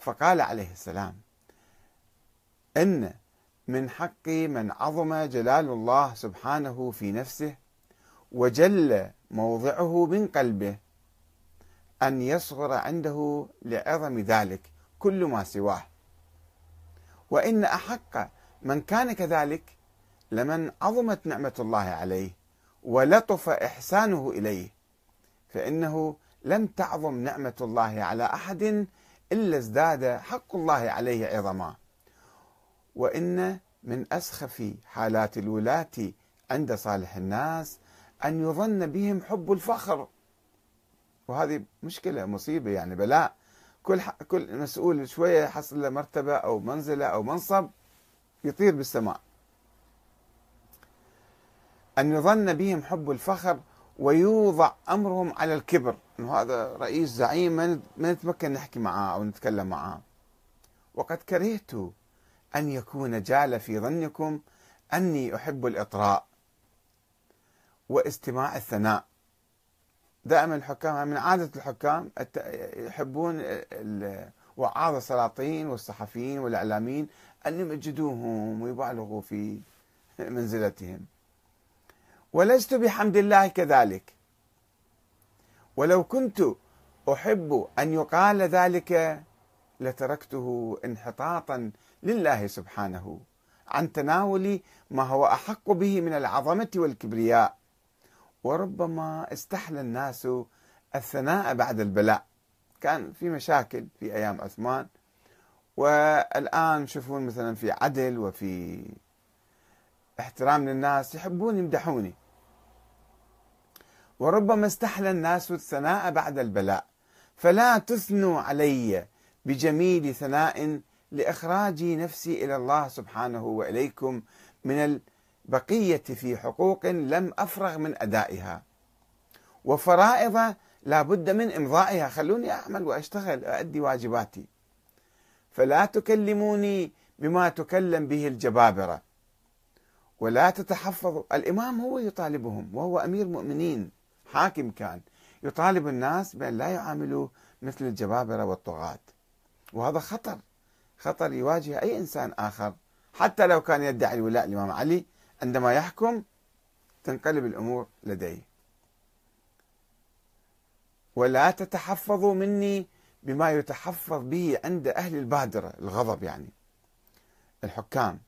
فقال عليه السلام إن من حق من عظم جلال الله سبحانه في نفسه وجل موضعه من قلبه أن يصغر عنده لعظم ذلك كل ما سواه. وإن أحق من كان كذلك لمن عظمت نعمة الله عليه ولطف إحسانه إليه فإنه لم تعظم نعمة الله على أحد إلا ازداد حق الله عليه عظما. وإن من أسخف حالات الولاة عند صالح الناس أن يظن بهم حب الفخر. وهذه مشكلة مصيبة يعني بلاء كل كل مسؤول شوية يحصل له مرتبة أو منزلة أو منصب يطير بالسماء. أن يظن بهم حب الفخر ويوضع أمرهم على الكبر. أنه هذا رئيس زعيم ما نتمكن نحكي معاه أو نتكلم معاه. وقد كرهت أن يكون جال في ظنكم أني أحب الإطراء واستماع الثناء. دائما الحكام من عادة الحكام يحبون وعاظ السلاطين والصحفيين والإعلاميين أن يمجدوهم ويبالغوا في منزلتهم. ولست بحمد الله كذلك. ولو كنت أحب أن يقال ذلك لتركته انحطاطا لله سبحانه عن تناول ما هو أحق به من العظمة والكبرياء. وربما استحلى الناس الثناء بعد البلاء. كان في مشاكل في أيام عثمان. والآن شوفون مثلا في عدل وفي احترام للناس يحبون يمدحوني. وربما استحلى الناس الثناء بعد البلاء. فلا تثنوا علي بجميل ثناء لإخراج نفسي إلى الله سبحانه وإليكم من البقية في حقوق لم أفرغ من أدائها. وفرائض لا بد من إمضائها. خلوني أعمل وأشتغل أؤدي واجباتي. فلا تكلموني بما تكلم به الجبابرة. ولا تتحفظوا. الإمام هو يطالبهم وهو أمير مؤمنين. حاكم كان يطالب الناس بأن لا يعاملوا مثل الجبابرة والطغاة. وهذا خطر خطر يواجه أي إنسان آخر. حتى لو كان يدعي الولاء الإمام علي عندما يحكم تنقلب الأمور لديه. ولا تتحفظوا مني بما يتحفظ به عند أهل البادرة الغضب يعني. الحكام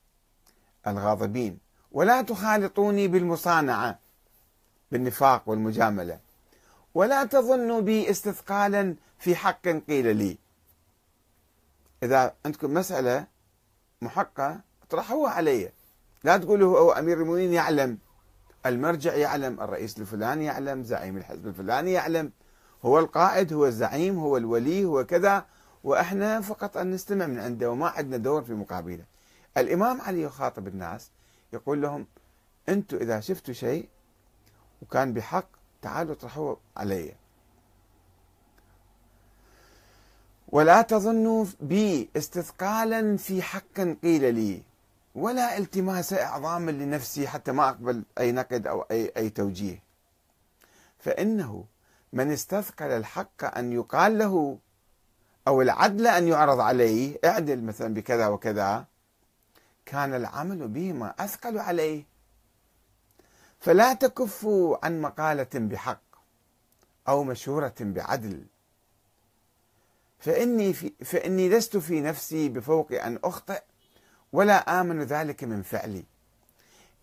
الغاضبين. ولا تخالطوني بالمصانعة. بالنفاق والمجاملة. ولا تظنوا بي استثقالا في حق قيل لي. إذا عندكم مسألة محقة اطرحوها علي. لا تقولوا هو أمير المؤمنين يعلم. المرجع يعلم الرئيس الفلاني يعلم زعيم الحزب الفلاني يعلم. هو القائد هو الزعيم هو الولي هو كذا. وإحنا فقط أن نستمع من عنده وما عندنا دور في مقابله. الإمام علي يخاطب الناس يقول لهم أنتم إذا شفتوا شيء وكان بحق تعالوا اطرحوه علي. ولا تظنوا بي استثقالا في حق قيل لي ولا التماس أعظام لنفسي حتى ما أقبل أي نقد أو أي أي توجيه. فإنه من استثقل الحق أن يقال له أو العدل أن يعرض عليه اعدل مثلا بكذا وكذا كان العمل بهما أثقل عليه. فلا تكفوا عن مقالة بحق أو مشورة بعدل. فإني, في فإني لست في نفسي بفوق أن أخطئ ولا آمن ذلك من فعلي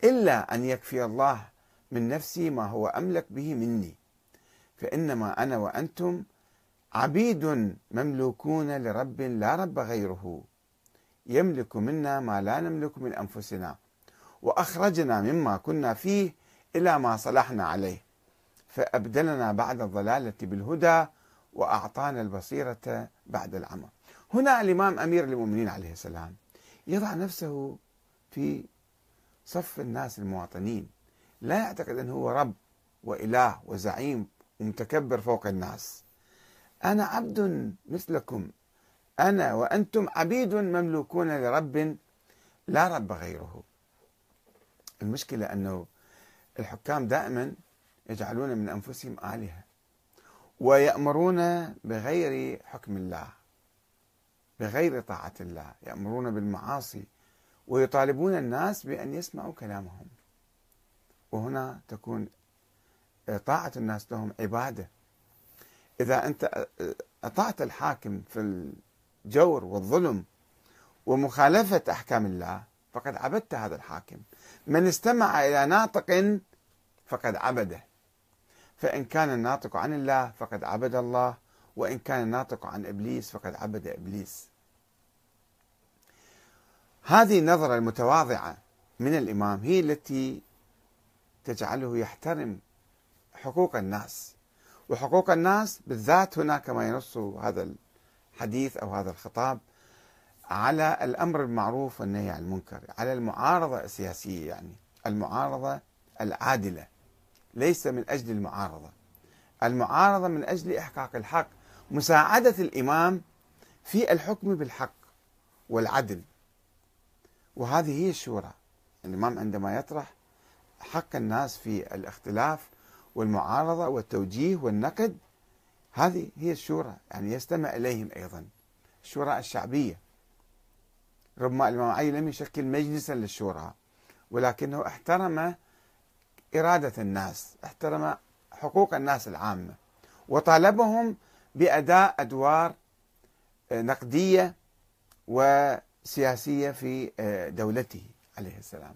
إلا أن يكفي الله من نفسي ما هو أملك به مني. فإنما أنا وأنتم عبيد مملوكون لرب لا رب غيره يملك منا ما لا نملك من أنفسنا وأخرجنا مما كنا فيه إلى ما صلحنا عليه فأبدلنا بعد الضلالة بالهدى وأعطانا البصيرة بعد العمى. هنا الإمام أمير المؤمنين عليه السلام يضع نفسه في صف الناس المواطنين. لا يعتقد أنه هو رب وإله وزعيم ومتكبر فوق الناس. أنا عبد مثلكم. أنا وأنتم عبيد مملوكون لرب لا رب غيره. المشكلة أنه الحكام دائما يجعلون من أنفسهم آلهة ويأمرون بغير حكم الله بغير طاعة الله يأمرون بالمعاصي ويطالبون الناس بأن يسمعوا كلامهم. وهنا تكون طاعة الناس لهم عبادة. إذا أنت أطعت الحاكم في الجور والظلم ومخالفة أحكام الله فقد عبدت هذا الحاكم. من استمع إلى ناطق فقد عبده. فإن كان الناطق عن الله فقد عبد الله وإن كان الناطق عن إبليس فقد عبد إبليس. هذه النظرة المتواضعة من الإمام هي التي تجعله يحترم حقوق الناس. وحقوق الناس بالذات هنا كما ينص هذا الحديث أو هذا الخطاب على الأمر المعروف والنهي عن المنكر على المعارضة السياسية يعني المعارضة العادلة. ليس من أجل المعارضة. المعارضة من أجل إحقاق الحق. مساعدة الإمام في الحكم بالحق والعدل. وهذه هي الشورى. الإمام عندما يطرح حق الناس في الاختلاف والمعارضة والتوجيه والنقد هذه هي الشورى. يعني يستمع إليهم أيضا. الشورى الشعبية. ربما الإمام علي لم يشكل مجلسا للشورى ولكنه احترم إرادة الناس احترم حقوق الناس العامة وطالبهم بأداء أدوار نقدية وسياسية في دولته عليه السلام.